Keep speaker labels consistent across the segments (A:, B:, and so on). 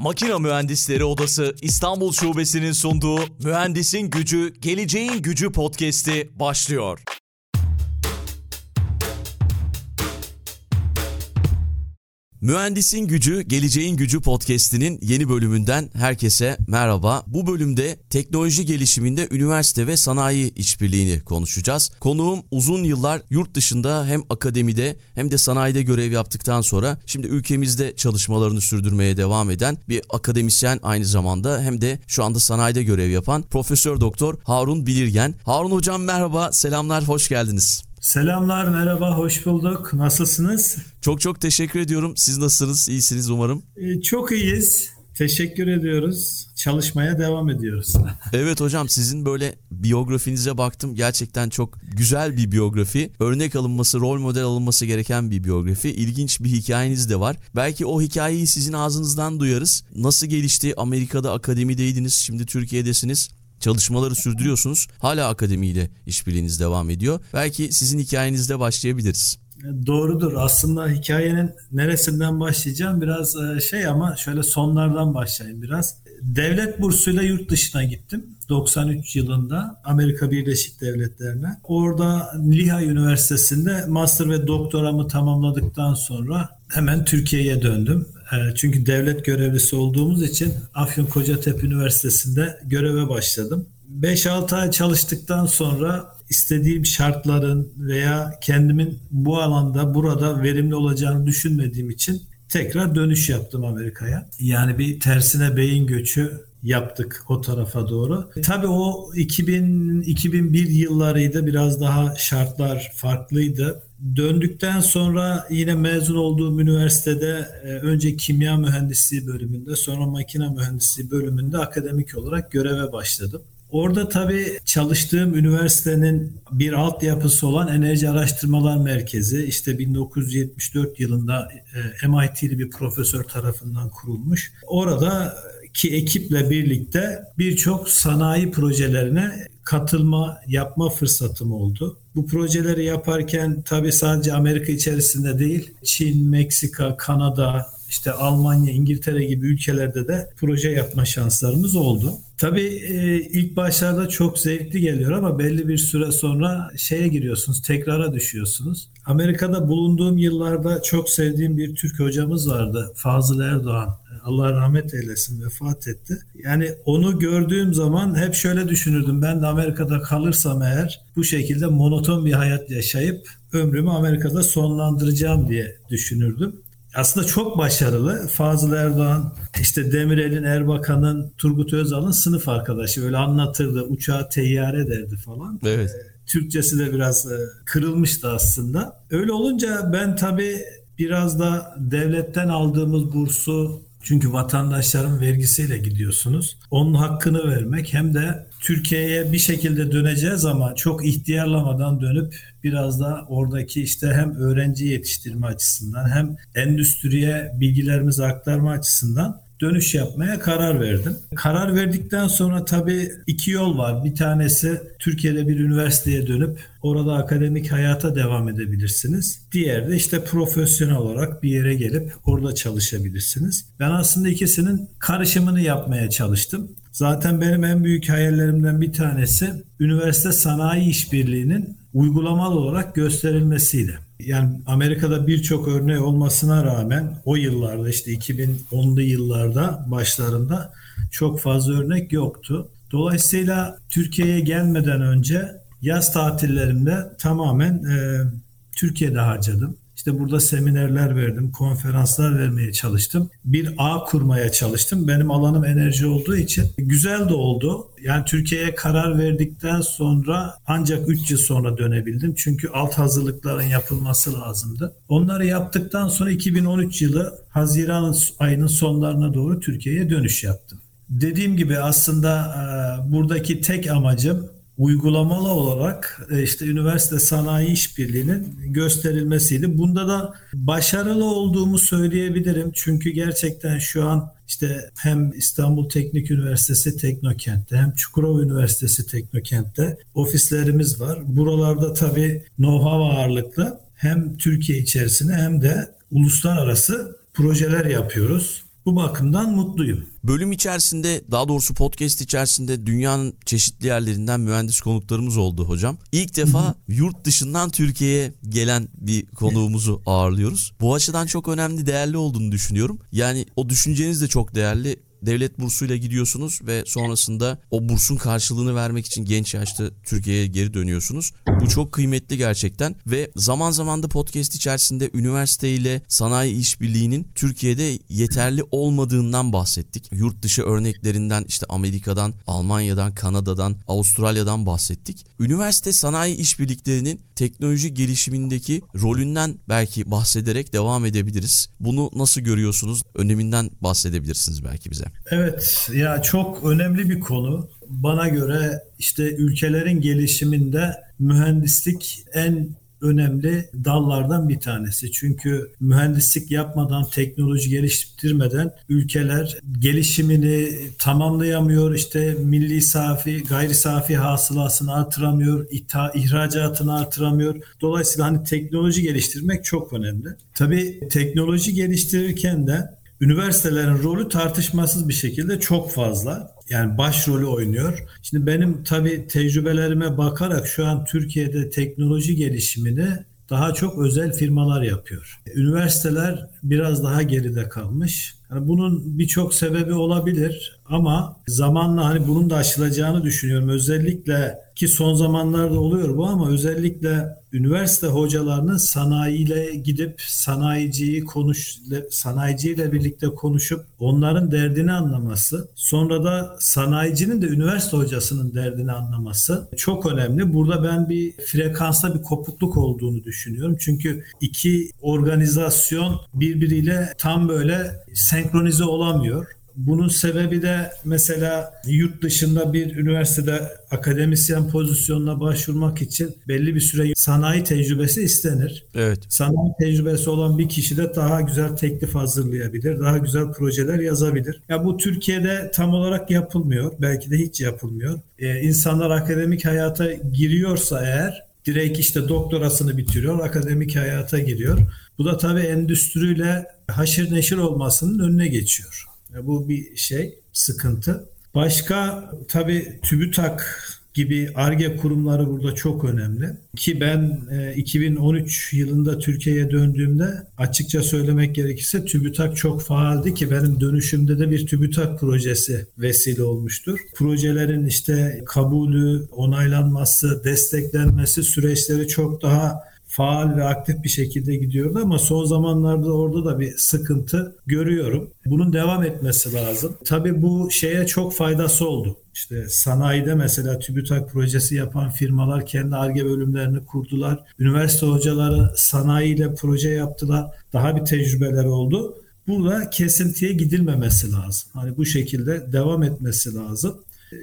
A: Makina Mühendisleri Odası İstanbul Şubesi'nin sunduğu Mühendisin Gücü, Geleceğin Gücü podcast'i başlıyor. Mühendisin Gücü, Geleceğin Gücü podcast'inin yeni bölümünden herkese merhaba. Bu bölümde teknoloji gelişiminde üniversite ve sanayi işbirliğini konuşacağız. Konuğum uzun yıllar yurt dışında hem akademide hem de sanayide görev yaptıktan sonra şimdi ülkemizde çalışmalarını sürdürmeye devam eden bir akademisyen aynı zamanda hem de şu anda sanayide görev yapan Profesör Doktor Harun Bilirgen. Harun hocam merhaba, selamlar, hoş geldiniz.
B: Selamlar, merhaba, hoş bulduk. Nasılsınız?
A: Çok çok teşekkür ediyorum. Siz nasılsınız? İyisiniz umarım.
B: Ee, çok iyiyiz. Teşekkür ediyoruz. Çalışmaya devam ediyoruz.
A: evet hocam sizin böyle biyografinize baktım. Gerçekten çok güzel bir biyografi. Örnek alınması, rol model alınması gereken bir biyografi. İlginç bir hikayeniz de var. Belki o hikayeyi sizin ağzınızdan duyarız. Nasıl gelişti? Amerika'da akademideydiniz, şimdi Türkiye'desiniz çalışmaları sürdürüyorsunuz. Hala akademiyle işbirliğiniz devam ediyor. Belki sizin hikayenizde başlayabiliriz.
B: Doğrudur. Aslında hikayenin neresinden başlayacağım biraz e, şey ama şöyle sonlardan başlayayım biraz. Devlet bursuyla yurt dışına gittim. 93 yılında Amerika Birleşik Devletleri'ne. Orada Lehigh Üniversitesi'nde master ve doktoramı tamamladıktan sonra hemen Türkiye'ye döndüm. E, çünkü devlet görevlisi olduğumuz için Afyon Kocatepe Üniversitesi'nde göreve başladım. 5-6 ay çalıştıktan sonra istediğim şartların veya kendimin bu alanda burada verimli olacağını düşünmediğim için tekrar dönüş yaptım Amerika'ya. Yani bir tersine beyin göçü yaptık o tarafa doğru. Tabii o 2000 2001 yıllarıydı biraz daha şartlar farklıydı. Döndükten sonra yine mezun olduğum üniversitede e, önce kimya mühendisliği bölümünde sonra makine mühendisliği bölümünde akademik olarak göreve başladım. Orada tabii çalıştığım üniversitenin bir altyapısı olan Enerji Araştırmalar Merkezi işte 1974 yılında e, MIT'li bir profesör tarafından kurulmuş. Orada ki ekiple birlikte birçok sanayi projelerine katılma, yapma fırsatım oldu. Bu projeleri yaparken tabii sadece Amerika içerisinde değil, Çin, Meksika, Kanada, işte Almanya, İngiltere gibi ülkelerde de proje yapma şanslarımız oldu. Tabii e, ilk başlarda çok zevkli geliyor ama belli bir süre sonra şeye giriyorsunuz, tekrara düşüyorsunuz. Amerika'da bulunduğum yıllarda çok sevdiğim bir Türk hocamız vardı, Fazıl Erdoğan. Allah rahmet eylesin vefat etti. Yani onu gördüğüm zaman hep şöyle düşünürdüm. Ben de Amerika'da kalırsam eğer bu şekilde monoton bir hayat yaşayıp ömrümü Amerika'da sonlandıracağım diye düşünürdüm aslında çok başarılı. Fazıl Erdoğan, işte Demirel'in, Erbakan'ın, Turgut Özal'ın sınıf arkadaşı. Öyle anlatırdı. Uçağı teyyare derdi falan.
A: Evet.
B: Ee, Türkçesi de biraz e, kırılmıştı aslında. Öyle olunca ben tabii biraz da devletten aldığımız bursu çünkü vatandaşların vergisiyle gidiyorsunuz. Onun hakkını vermek hem de Türkiye'ye bir şekilde döneceğiz ama çok ihtiyarlamadan dönüp biraz da oradaki işte hem öğrenci yetiştirme açısından hem endüstriye bilgilerimizi aktarma açısından dönüş yapmaya karar verdim. Karar verdikten sonra tabii iki yol var. Bir tanesi Türkiye'de bir üniversiteye dönüp orada akademik hayata devam edebilirsiniz. Diğer de işte profesyonel olarak bir yere gelip orada çalışabilirsiniz. Ben aslında ikisinin karışımını yapmaya çalıştım. Zaten benim en büyük hayallerimden bir tanesi üniversite sanayi işbirliğinin uygulamalı olarak gösterilmesiydi. Yani Amerika'da birçok örneği olmasına rağmen o yıllarda işte 2010'lu yıllarda başlarında çok fazla örnek yoktu. Dolayısıyla Türkiye'ye gelmeden önce yaz tatillerimde tamamen e, Türkiye'de harcadım. İşte burada seminerler verdim, konferanslar vermeye çalıştım. Bir ağ kurmaya çalıştım. Benim alanım enerji olduğu için güzel de oldu. Yani Türkiye'ye karar verdikten sonra ancak 3 yıl sonra dönebildim. Çünkü alt hazırlıkların yapılması lazımdı. Onları yaptıktan sonra 2013 yılı Haziran ayının sonlarına doğru Türkiye'ye dönüş yaptım. Dediğim gibi aslında buradaki tek amacım uygulamalı olarak e, işte üniversite sanayi işbirliğinin gösterilmesiydi. Bunda da başarılı olduğumu söyleyebilirim. Çünkü gerçekten şu an işte hem İstanbul Teknik Üniversitesi Teknokent'te hem Çukurova Üniversitesi Teknokent'te ofislerimiz var. Buralarda tabii know-how ağırlıklı hem Türkiye içerisinde hem de uluslararası projeler yapıyoruz. Bu bakımdan mutluyum.
A: Bölüm içerisinde daha doğrusu podcast içerisinde dünyanın çeşitli yerlerinden mühendis konuklarımız oldu hocam. İlk defa yurt dışından Türkiye'ye gelen bir konuğumuzu ağırlıyoruz. Bu açıdan çok önemli değerli olduğunu düşünüyorum. Yani o düşünceniz de çok değerli devlet bursuyla gidiyorsunuz ve sonrasında o bursun karşılığını vermek için genç yaşta Türkiye'ye geri dönüyorsunuz. Bu çok kıymetli gerçekten ve zaman zaman da podcast içerisinde üniversite ile sanayi işbirliğinin Türkiye'de yeterli olmadığından bahsettik. Yurt dışı örneklerinden işte Amerika'dan, Almanya'dan, Kanada'dan, Avustralya'dan bahsettik. Üniversite sanayi işbirliklerinin teknoloji gelişimindeki rolünden belki bahsederek devam edebiliriz. Bunu nasıl görüyorsunuz? Öneminden bahsedebilirsiniz belki bize.
B: Evet ya çok önemli bir konu. Bana göre işte ülkelerin gelişiminde mühendislik en önemli dallardan bir tanesi. Çünkü mühendislik yapmadan, teknoloji geliştirmeden ülkeler gelişimini tamamlayamıyor. İşte milli safi, gayri safi hasılasını artıramıyor, itha, ihracatını artıramıyor. Dolayısıyla hani teknoloji geliştirmek çok önemli. Tabii teknoloji geliştirirken de üniversitelerin rolü tartışmasız bir şekilde çok fazla. Yani başrolü oynuyor. Şimdi benim tabii tecrübelerime bakarak şu an Türkiye'de teknoloji gelişimini daha çok özel firmalar yapıyor. Üniversiteler biraz daha geride kalmış. Yani bunun birçok sebebi olabilir ama zamanla hani bunun da aşılacağını düşünüyorum. Özellikle ki son zamanlarda oluyor bu ama özellikle üniversite hocalarının sanayiyle gidip sanayiciyi konuş sanayiciyle birlikte konuşup onların derdini anlaması, sonra da sanayicinin de üniversite hocasının derdini anlaması çok önemli. Burada ben bir frekansta bir kopukluk olduğunu düşünüyorum. Çünkü iki organizasyon birbiriyle tam böyle senkronize olamıyor. Bunun sebebi de mesela yurt dışında bir üniversitede akademisyen pozisyonuna başvurmak için belli bir süre sanayi tecrübesi istenir.
A: Evet.
B: Sanayi tecrübesi olan bir kişi de daha güzel teklif hazırlayabilir, daha güzel projeler yazabilir. Ya bu Türkiye'de tam olarak yapılmıyor, belki de hiç yapılmıyor. Ee, insanlar akademik hayata giriyorsa eğer direkt işte doktorasını bitiriyor, akademik hayata giriyor. Bu da tabii endüstriyle haşır neşir olmasının önüne geçiyor. Bu bir şey, sıkıntı. Başka tabii TÜBİTAK gibi ARGE kurumları burada çok önemli. Ki ben 2013 yılında Türkiye'ye döndüğümde açıkça söylemek gerekirse TÜBİTAK çok faaldi ki benim dönüşümde de bir TÜBİTAK projesi vesile olmuştur. Projelerin işte kabulü, onaylanması, desteklenmesi süreçleri çok daha faal ve aktif bir şekilde gidiyordu ama son zamanlarda orada da bir sıkıntı görüyorum. Bunun devam etmesi lazım. Tabii bu şeye çok faydası oldu. İşte sanayide mesela TÜBİTAK projesi yapan firmalar kendi ARGE bölümlerini kurdular. Üniversite hocaları sanayiyle proje yaptılar. Daha bir tecrübeler oldu. Burada kesintiye gidilmemesi lazım. Hani bu şekilde devam etmesi lazım.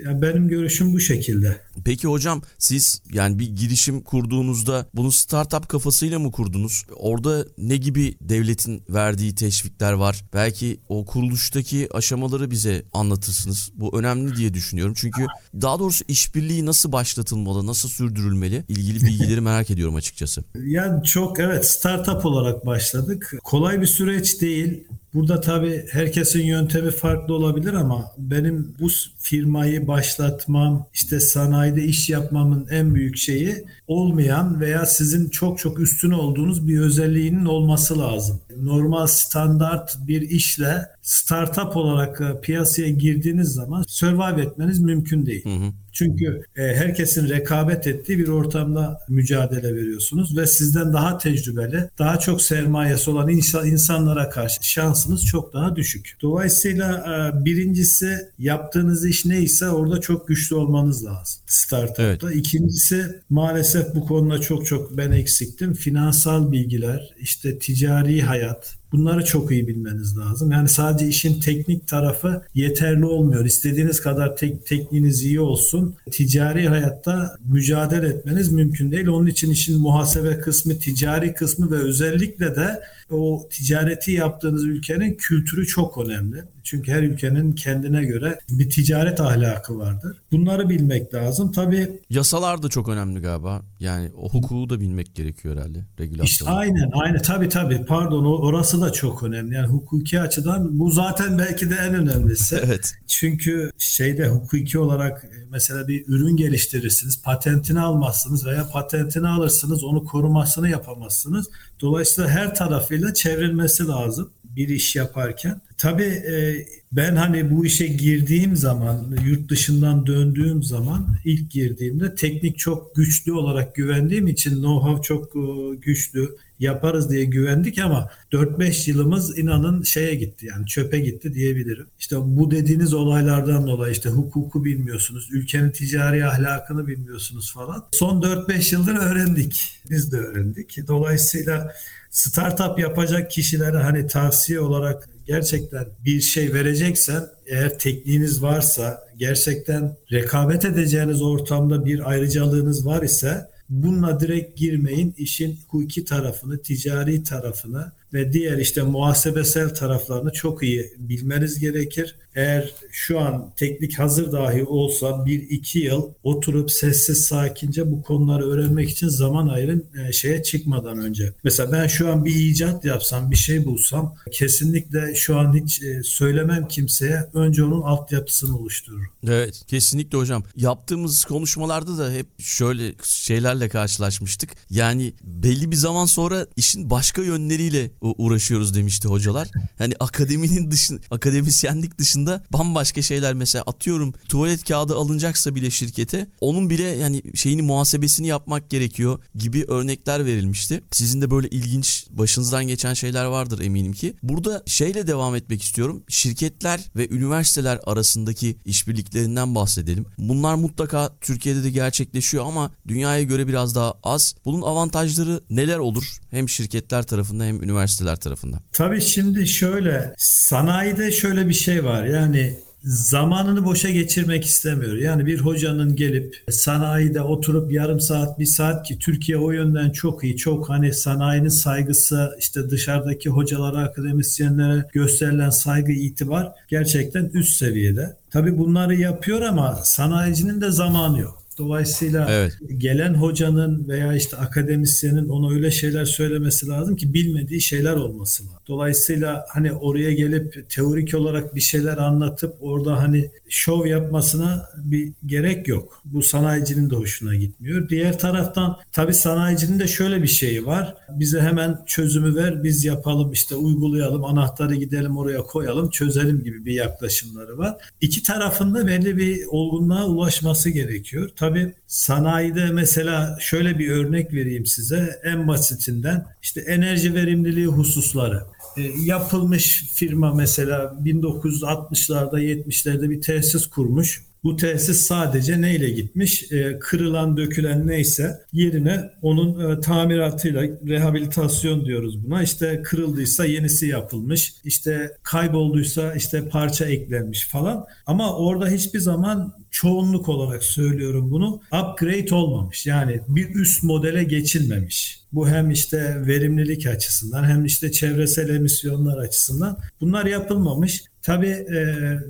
B: Yani benim görüşüm bu şekilde.
A: Peki hocam siz yani bir girişim kurduğunuzda bunu startup kafasıyla mı kurdunuz? Orada ne gibi devletin verdiği teşvikler var? Belki o kuruluştaki aşamaları bize anlatırsınız. Bu önemli diye düşünüyorum. Çünkü daha doğrusu işbirliği nasıl başlatılmalı, nasıl sürdürülmeli? İlgili bilgileri merak ediyorum açıkçası.
B: Yani çok evet startup olarak başladık. Kolay bir süreç değil. Burada tabii herkesin yöntemi farklı olabilir ama benim bu firmayı başlatmam, işte sanayide iş yapmamın en büyük şeyi olmayan veya sizin çok çok üstüne olduğunuz bir özelliğinin olması lazım. Normal standart bir işle startup olarak piyasaya girdiğiniz zaman survive etmeniz mümkün değil. Hı hı. Çünkü e, herkesin rekabet ettiği bir ortamda mücadele veriyorsunuz ve sizden daha tecrübeli, daha çok sermayesi olan insan, insanlara karşı şansınız çok daha düşük. Dolayısıyla e, birincisi yaptığınız iş neyse orada çok güçlü olmanız lazım startupta. Evet. İkincisi maalesef bu konuda çok çok ben eksiktim. Finansal bilgiler, işte ticari hayat, att Bunları çok iyi bilmeniz lazım. Yani sadece işin teknik tarafı yeterli olmuyor. İstediğiniz kadar tek, tekniğiniz iyi olsun. Ticari hayatta mücadele etmeniz mümkün değil. Onun için işin muhasebe kısmı, ticari kısmı ve özellikle de o ticareti yaptığınız ülkenin kültürü çok önemli. Çünkü her ülkenin kendine göre bir ticaret ahlakı vardır. Bunları bilmek lazım. Tabii
A: yasalar da çok önemli galiba. Yani o hukuku da bilmek gerekiyor herhalde. Regülasyon.
B: İşte aynen aynen tabii tabii pardon orası da çok önemli. Yani hukuki açıdan bu zaten belki de en önemlisi.
A: evet.
B: Çünkü şeyde hukuki olarak e, mesela bir ürün geliştirirsiniz, patentini almazsınız veya patentini alırsınız, onu korumasını yapamazsınız. Dolayısıyla her tarafıyla çevrilmesi lazım bir iş yaparken. Tabii e, ben hani bu işe girdiğim zaman, yurt dışından döndüğüm zaman ilk girdiğimde teknik çok güçlü olarak güvendiğim için know-how çok e, güçlü yaparız diye güvendik ama 4-5 yılımız inanın şeye gitti yani çöpe gitti diyebilirim. İşte bu dediğiniz olaylardan dolayı işte hukuku bilmiyorsunuz, ülkenin ticari ahlakını bilmiyorsunuz falan. Son 4-5 yıldır öğrendik. Biz de öğrendik. Dolayısıyla startup yapacak kişilere hani tavsiye olarak gerçekten bir şey vereceksen eğer tekniğiniz varsa gerçekten rekabet edeceğiniz ortamda bir ayrıcalığınız var ise bununla direkt girmeyin. İşin hukuki tarafını, ticari tarafını ve diğer işte muhasebesel taraflarını çok iyi bilmeniz gerekir. Eğer şu an teknik hazır dahi olsa bir iki yıl oturup sessiz sakince bu konuları öğrenmek için zaman ayırın e, şeye çıkmadan önce. Mesela ben şu an bir icat yapsam, bir şey bulsam kesinlikle şu an hiç e, söylemem kimseye. Önce onun altyapısını oluştururum.
A: Evet kesinlikle hocam. Yaptığımız konuşmalarda da hep şöyle şeylerle karşılaşmıştık. Yani belli bir zaman sonra işin başka yönleriyle uğraşıyoruz demişti hocalar. Hani akademinin dışında, akademisyenlik dışında bambaşka şeyler mesela atıyorum tuvalet kağıdı alınacaksa bile şirkete onun bile yani şeyini muhasebesini yapmak gerekiyor gibi örnekler verilmişti. Sizin de böyle ilginç başınızdan geçen şeyler vardır eminim ki. Burada şeyle devam etmek istiyorum. Şirketler ve üniversiteler arasındaki işbirliklerinden bahsedelim. Bunlar mutlaka Türkiye'de de gerçekleşiyor ama dünyaya göre biraz daha az. Bunun avantajları neler olur? Hem şirketler tarafından hem üniversiteler tarafından.
B: Tabii şimdi şöyle sanayide şöyle bir şey var. Yani zamanını boşa geçirmek istemiyor. Yani bir hocanın gelip sanayide oturup yarım saat bir saat ki Türkiye o yönden çok iyi. Çok hani sanayinin saygısı işte dışarıdaki hocalara akademisyenlere gösterilen saygı itibar gerçekten üst seviyede. Tabii bunları yapıyor ama sanayicinin de zamanı yok. Dolayısıyla evet. gelen hocanın veya işte akademisyenin ona öyle şeyler söylemesi lazım ki bilmediği şeyler olması lazım. Dolayısıyla hani oraya gelip teorik olarak bir şeyler anlatıp orada hani şov yapmasına bir gerek yok. Bu sanayicinin de hoşuna gitmiyor. Diğer taraftan tabii sanayicinin de şöyle bir şeyi var. Bize hemen çözümü ver, biz yapalım işte uygulayalım, anahtarı gidelim oraya koyalım, çözelim gibi bir yaklaşımları var. İki tarafında belli bir olgunluğa ulaşması gerekiyor. Tabii sanayide mesela şöyle bir örnek vereyim size en basitinden işte enerji verimliliği hususları. E, yapılmış firma mesela 1960'larda 70'lerde bir tesis kurmuş. Bu tesis sadece neyle gitmiş? E, kırılan, dökülen neyse yerine onun e, tamiratıyla rehabilitasyon diyoruz buna. İşte kırıldıysa yenisi yapılmış. İşte kaybolduysa işte parça eklenmiş falan. Ama orada hiçbir zaman çoğunluk olarak söylüyorum bunu upgrade olmamış. Yani bir üst modele geçilmemiş. Bu hem işte verimlilik açısından hem işte çevresel emisyonlar açısından bunlar yapılmamış. Tabii e,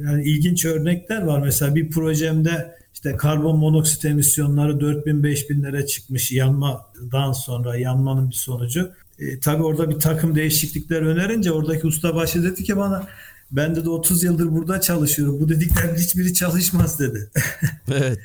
B: yani ilginç örnekler var. Mesela bir projemde işte karbon monoksit emisyonları 4000-5000'lere çıkmış yanmadan sonra yanmanın bir sonucu. E, tabii orada bir takım değişiklikler önerince oradaki ustabaşı dedi ki bana ben de 30 yıldır burada çalışıyorum. Bu dediklerin hiçbiri çalışmaz dedi.
A: Evet.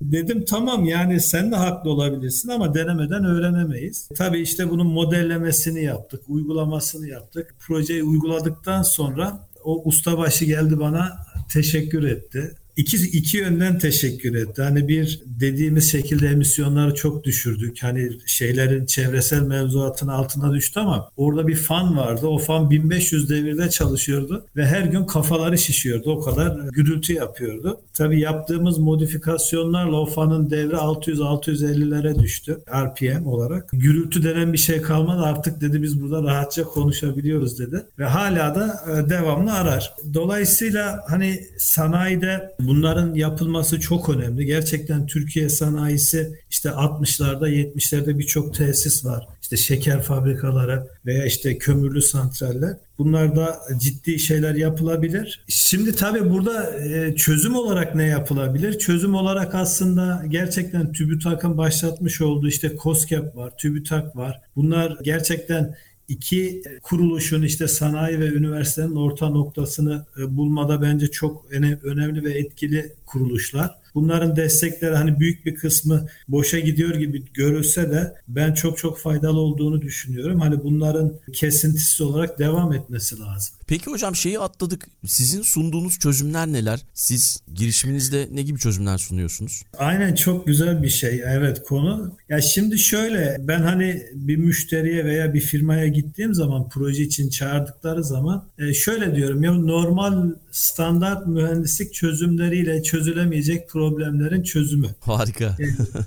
B: Dedim tamam yani sen de haklı olabilirsin ama denemeden öğrenemeyiz. Tabii işte bunun modellemesini yaptık, uygulamasını yaptık. Projeyi uyguladıktan sonra o ustabaşı geldi bana teşekkür etti iki, iki yönden teşekkür etti. Hani bir dediğimiz şekilde emisyonları çok düşürdük. Hani şeylerin çevresel mevzuatın altına düştü ama orada bir fan vardı. O fan 1500 devirde çalışıyordu ve her gün kafaları şişiyordu. O kadar gürültü yapıyordu. Tabii yaptığımız modifikasyonlarla o fanın devri 600-650'lere düştü RPM olarak. Gürültü denen bir şey kalmadı. Artık dedi biz burada rahatça konuşabiliyoruz dedi. Ve hala da e, devamlı arar. Dolayısıyla hani sanayide bunların yapılması çok önemli. Gerçekten Türkiye sanayisi işte 60'larda 70'lerde birçok tesis var. İşte şeker fabrikaları veya işte kömürlü santraller. Bunlarda ciddi şeyler yapılabilir. Şimdi tabii burada e, çözüm olarak ne yapılabilir? Çözüm olarak aslında gerçekten TÜBİTAK'ın başlatmış olduğu işte COSGAP var, TÜBİTAK var. Bunlar gerçekten iki kuruluşun işte sanayi ve üniversitenin orta noktasını e, bulmada bence çok önemli ve etkili kuruluşlar. Bunların destekleri hani büyük bir kısmı boşa gidiyor gibi görülse de ben çok çok faydalı olduğunu düşünüyorum. Hani bunların kesintisiz olarak devam etmesi lazım.
A: Peki hocam şeyi atladık. Sizin sunduğunuz çözümler neler? Siz girişiminizde ne gibi çözümler sunuyorsunuz?
B: Aynen çok güzel bir şey. Evet konu. Ya şimdi şöyle ben hani bir müşteriye veya bir firmaya gittiğim zaman proje için çağırdıkları zaman e, şöyle diyorum ya normal standart mühendislik çözümleriyle çözülemeyecek problemlerin çözümü.
A: Harika.
B: E,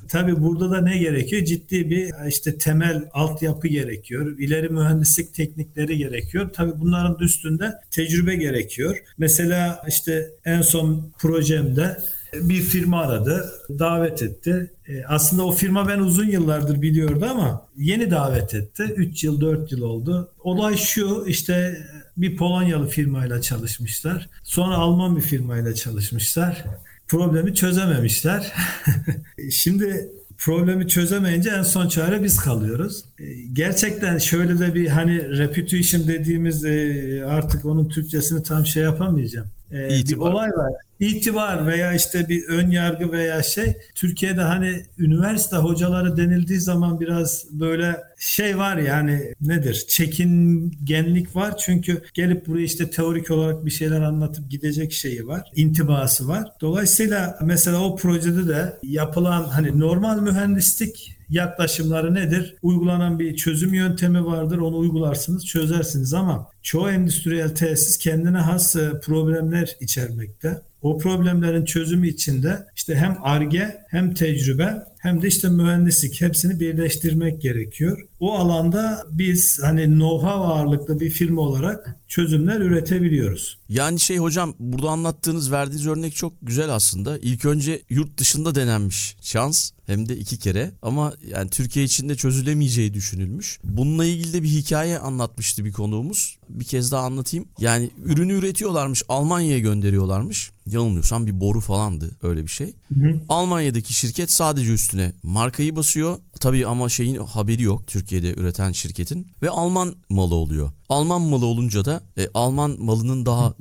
B: tabii burada da ne gerekiyor? Ciddi bir işte temel altyapı gerekiyor. İleri mühendislik teknikleri gerekiyor. Tabii bunların üstünde tecrübe gerekiyor. Mesela işte en son projemde bir firma aradı, davet etti. E, aslında o firma ben uzun yıllardır biliyordu ama yeni davet etti. 3 yıl 4 yıl oldu. Olay şu işte bir Polonyalı firmayla çalışmışlar. Sonra Alman bir firmayla çalışmışlar. Problemi çözememişler. Şimdi problemi çözemeyince en son çare biz kalıyoruz. E, gerçekten şöyle de bir hani reputation dediğimiz e, artık onun Türkçesini tam şey yapamayacağım. Bir olay var itibar veya işte bir ön yargı veya şey Türkiye'de hani üniversite hocaları denildiği zaman biraz böyle şey var yani nedir çekingenlik var çünkü gelip buraya işte teorik olarak bir şeyler anlatıp gidecek şeyi var intibası var. Dolayısıyla mesela o projede de yapılan hani normal mühendislik yaklaşımları nedir? Uygulanan bir çözüm yöntemi vardır. Onu uygularsınız, çözersiniz ama çoğu endüstriyel tesis kendine has e, problemler içermekte. O problemlerin çözümü içinde işte hem arge hem tecrübe hem de işte mühendislik hepsini birleştirmek gerekiyor. O alanda biz hani know-how ağırlıklı bir firma olarak çözümler üretebiliyoruz.
A: Yani şey hocam burada anlattığınız verdiğiniz örnek çok güzel aslında. İlk önce yurt dışında denenmiş şans hem de iki kere ama yani Türkiye içinde çözülemeyeceği düşünülmüş. Bununla ilgili de bir hikaye anlatmıştı bir konuğumuz. Bir kez daha anlatayım. Yani ürünü üretiyorlarmış Almanya'ya gönderiyorlarmış. Yanılmıyorsam bir boru falandı öyle bir şey. Hı hı. Almanya'daki şirket sadece üstüne markayı basıyor. Tabii ama şeyin haberi yok Türkiye'de üreten şirketin ve Alman malı oluyor. Alman malı olunca da e, Alman malının daha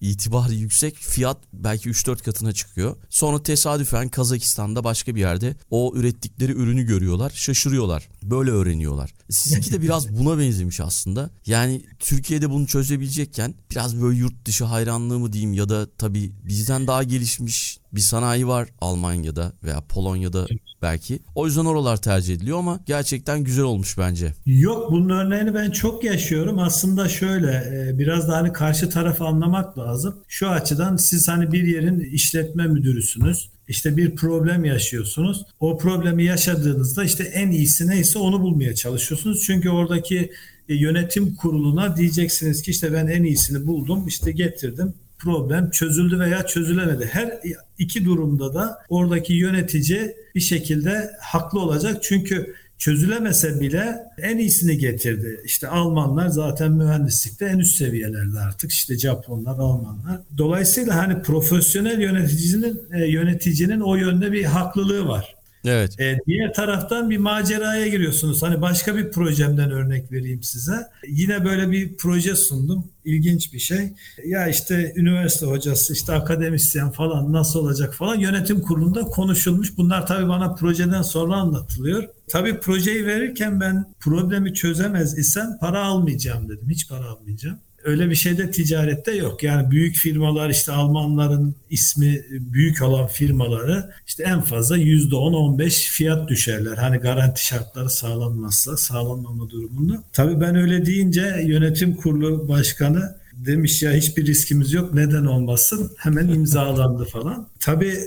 A: itibarı yüksek fiyat belki 3-4 katına çıkıyor. Sonra tesadüfen Kazakistan'da başka bir yerde o ürettikleri ürünü görüyorlar şaşırıyorlar. Böyle öğreniyorlar. Sizinki de biraz buna benzemiş aslında. Yani Türkiye'de bunu çözebilecekken biraz böyle yurt dışı hayranlığı mı diyeyim ya da tabii bizden daha gelişmiş bir sanayi var Almanya'da veya Polonya'da belki. O yüzden oralar tercih ediliyor ama gerçekten güzel olmuş bence.
B: Yok bunun örneğini ben çok yaşıyorum. Aslında şöyle e, biraz da hani karşı tarafı anlamak lazım. Şu açıdan siz hani bir yerin işletme müdürüsünüz. İşte bir problem yaşıyorsunuz. O problemi yaşadığınızda işte en iyisi neyse onu bulmaya çalışıyorsunuz. Çünkü oradaki e, yönetim kuruluna diyeceksiniz ki işte ben en iyisini buldum, işte getirdim problem çözüldü veya çözülemedi. Her iki durumda da oradaki yönetici bir şekilde haklı olacak. Çünkü çözülemese bile en iyisini getirdi. İşte Almanlar zaten mühendislikte en üst seviyelerde artık. İşte Japonlar, Almanlar. Dolayısıyla hani profesyonel yöneticinin e, yöneticinin o yönde bir haklılığı var.
A: Evet.
B: E, diğer taraftan bir maceraya giriyorsunuz. Hani başka bir projemden örnek vereyim size. Yine böyle bir proje sundum. İlginç bir şey. Ya işte üniversite hocası, işte akademisyen falan nasıl olacak falan yönetim kurulunda konuşulmuş. Bunlar tabii bana projeden sonra anlatılıyor. Tabii projeyi verirken ben problemi çözemez isem para almayacağım dedim. Hiç para almayacağım öyle bir şey de ticarette yok. Yani büyük firmalar işte Almanların ismi büyük olan firmaları işte en fazla %10-15 fiyat düşerler. Hani garanti şartları sağlanmazsa sağlanmama durumunda. Tabii ben öyle deyince yönetim kurulu başkanı demiş ya hiçbir riskimiz yok neden olmasın hemen imzalandı falan. Tabii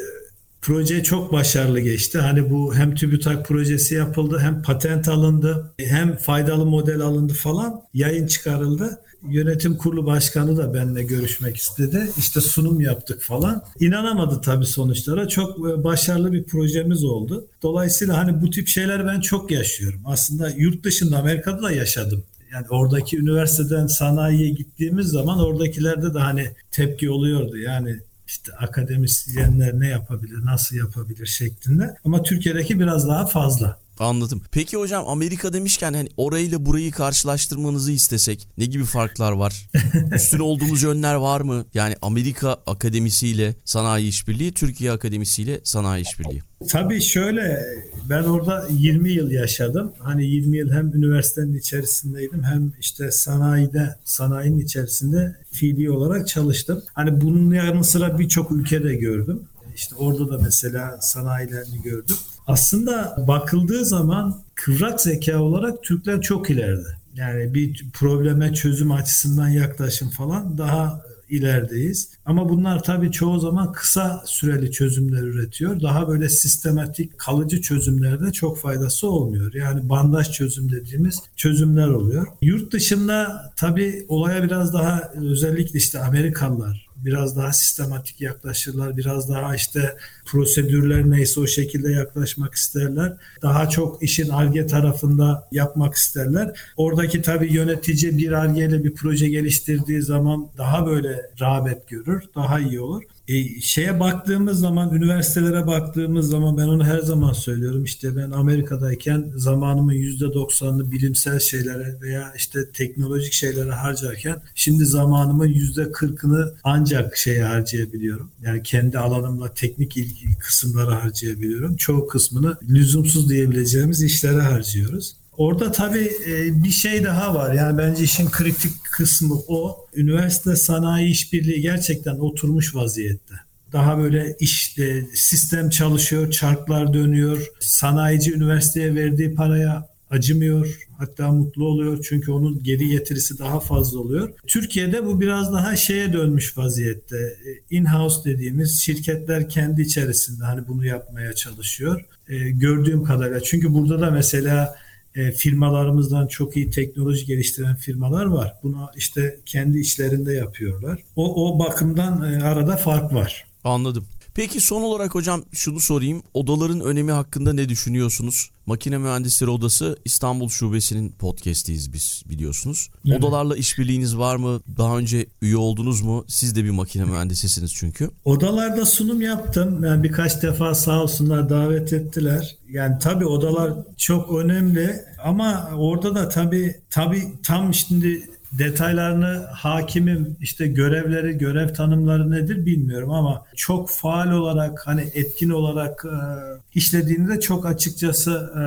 B: proje çok başarılı geçti. Hani bu hem TÜBİTAK projesi yapıldı hem patent alındı hem faydalı model alındı falan yayın çıkarıldı. Yönetim kurulu başkanı da benimle görüşmek istedi. İşte sunum yaptık falan. İnanamadı tabii sonuçlara. Çok e, başarılı bir projemiz oldu. Dolayısıyla hani bu tip şeyler ben çok yaşıyorum. Aslında yurt dışında Amerika'da da yaşadım yani oradaki üniversiteden sanayiye gittiğimiz zaman oradakilerde de hani tepki oluyordu. Yani işte akademisyenler ne yapabilir, nasıl yapabilir şeklinde. Ama Türkiye'deki biraz daha fazla.
A: Anladım. Peki hocam Amerika demişken hani orayla burayı karşılaştırmanızı istesek ne gibi farklar var? Üstün olduğumuz yönler var mı? Yani Amerika Akademisiyle Sanayi İşbirliği, Türkiye Akademisiyle Sanayi İşbirliği.
B: Tabii şöyle ben orada 20 yıl yaşadım. Hani 20 yıl hem üniversitenin içerisindeydim hem işte sanayide, sanayinin içerisinde fiili olarak çalıştım. Hani bunun yanı sıra birçok ülkede gördüm. İşte orada da mesela sanayilerini gördüm. Aslında bakıldığı zaman kıvrak zeka olarak Türkler çok ileride. Yani bir probleme çözüm açısından yaklaşım falan daha ilerideyiz. Ama bunlar tabii çoğu zaman kısa süreli çözümler üretiyor. Daha böyle sistematik, kalıcı çözümlerde çok faydası olmuyor. Yani bandaj çözüm dediğimiz çözümler oluyor. Yurt dışında tabii olaya biraz daha özellikle işte Amerikalılar biraz daha sistematik yaklaşırlar. Biraz daha işte prosedürler neyse o şekilde yaklaşmak isterler. Daha çok işin arge tarafında yapmak isterler. Oradaki tabii yönetici bir argeyle bir proje geliştirdiği zaman daha böyle rağbet görür, daha iyi olur. E, şeye baktığımız zaman, üniversitelere baktığımız zaman ben onu her zaman söylüyorum. İşte ben Amerika'dayken zamanımın %90'ını bilimsel şeylere veya işte teknolojik şeylere harcarken şimdi zamanımın %40'ını ancak şeye harcayabiliyorum. Yani kendi alanımla teknik ilgi kısımlara harcayabiliyorum. Çoğu kısmını lüzumsuz diyebileceğimiz işlere harcıyoruz. Orada tabii e, bir şey daha var. Yani bence işin kritik kısmı o. Üniversite sanayi işbirliği gerçekten oturmuş vaziyette. Daha böyle işte sistem çalışıyor, çarklar dönüyor. Sanayici üniversiteye verdiği paraya acımıyor. Hatta mutlu oluyor çünkü onun geri getirisi daha fazla oluyor. Türkiye'de bu biraz daha şeye dönmüş vaziyette. E, in-house dediğimiz şirketler kendi içerisinde hani bunu yapmaya çalışıyor. E, gördüğüm kadarıyla. Çünkü burada da mesela e, firmalarımızdan çok iyi teknoloji geliştiren firmalar var. Bunu işte kendi içlerinde yapıyorlar. O, o bakımdan e, arada fark var.
A: Anladım. Peki son olarak hocam şunu sorayım. Odaların önemi hakkında ne düşünüyorsunuz? Makine Mühendisleri Odası İstanbul Şubesi'nin podcast'iyiz biz biliyorsunuz. Evet. Odalarla işbirliğiniz var mı? Daha önce üye oldunuz mu? Siz de bir makine mühendisisiniz çünkü.
B: Odalarda sunum yaptım. Yani birkaç defa sağ olsunlar davet ettiler. Yani tabii odalar çok önemli ama orada da tabii tabii tam şimdi detaylarını hakimim işte görevleri görev tanımları nedir bilmiyorum ama çok faal olarak hani etkin olarak e, işlediğini de çok açıkçası e,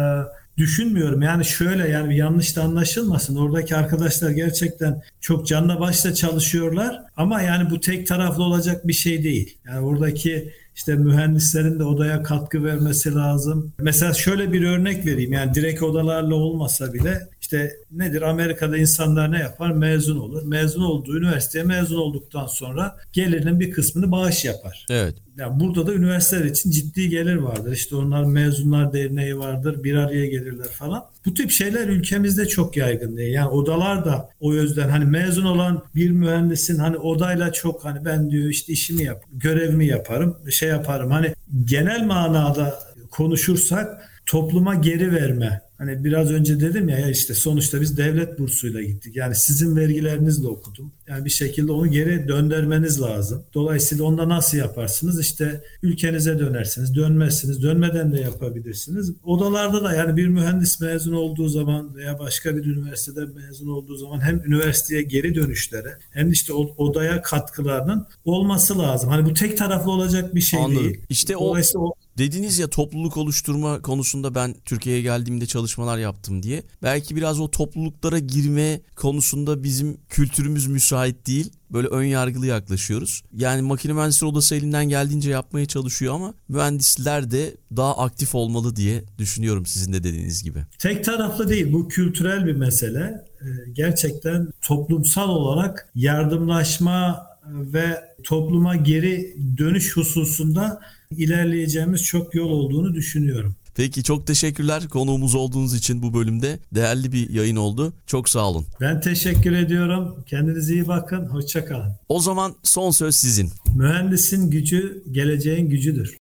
B: düşünmüyorum. Yani şöyle yani yanlış da anlaşılmasın. Oradaki arkadaşlar gerçekten çok canla başla çalışıyorlar ama yani bu tek taraflı olacak bir şey değil. Yani oradaki işte mühendislerin de odaya katkı vermesi lazım. Mesela şöyle bir örnek vereyim. Yani direkt odalarla olmasa bile işte nedir Amerika'da insanlar ne yapar? Mezun olur. Mezun olduğu üniversiteye mezun olduktan sonra gelirinin bir kısmını bağış yapar.
A: Evet.
B: Yani burada da üniversiteler için ciddi gelir vardır. İşte onlar mezunlar derneği vardır. Bir araya gelirler falan. Bu tip şeyler ülkemizde çok yaygın değil. Yani odalar da o yüzden hani mezun olan bir mühendisin hani odayla çok hani ben diyor işte işimi yap, görevimi yaparım, şey yaparım. Hani genel manada konuşursak topluma geri verme Hani biraz önce dedim ya, ya işte sonuçta biz devlet bursuyla gittik. Yani sizin vergilerinizle okudum. Yani bir şekilde onu geri döndürmeniz lazım. Dolayısıyla onda nasıl yaparsınız? İşte ülkenize dönersiniz, dönmezsiniz, dönmeden de yapabilirsiniz. Odalarda da yani bir mühendis mezun olduğu zaman veya başka bir üniversitede mezun olduğu zaman hem üniversiteye geri dönüşlere hem işte odaya katkılarının olması lazım. Hani bu tek taraflı olacak bir şey
A: Anladım.
B: değil.
A: İşte o, o Dediniz ya topluluk oluşturma konusunda ben Türkiye'ye geldiğimde çalışmalar yaptım diye. Belki biraz o topluluklara girme konusunda bizim kültürümüz müsait değil. Böyle ön yargılı yaklaşıyoruz. Yani makine mühendisleri odası elinden geldiğince yapmaya çalışıyor ama mühendisler de daha aktif olmalı diye düşünüyorum sizin de dediğiniz gibi.
B: Tek taraflı değil bu kültürel bir mesele. Ee, gerçekten toplumsal olarak yardımlaşma ve topluma geri dönüş hususunda ilerleyeceğimiz çok yol olduğunu düşünüyorum.
A: Peki çok teşekkürler konuğumuz olduğunuz için bu bölümde. Değerli bir yayın oldu. Çok sağ olun.
B: Ben teşekkür ediyorum. Kendinize iyi bakın. Hoşçakalın.
A: O zaman son söz sizin.
B: Mühendisin gücü geleceğin gücüdür.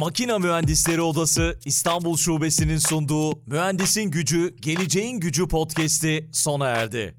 C: Makina Mühendisleri Odası İstanbul Şubesi'nin sunduğu Mühendisin Gücü, Geleceğin Gücü podcast'i sona erdi.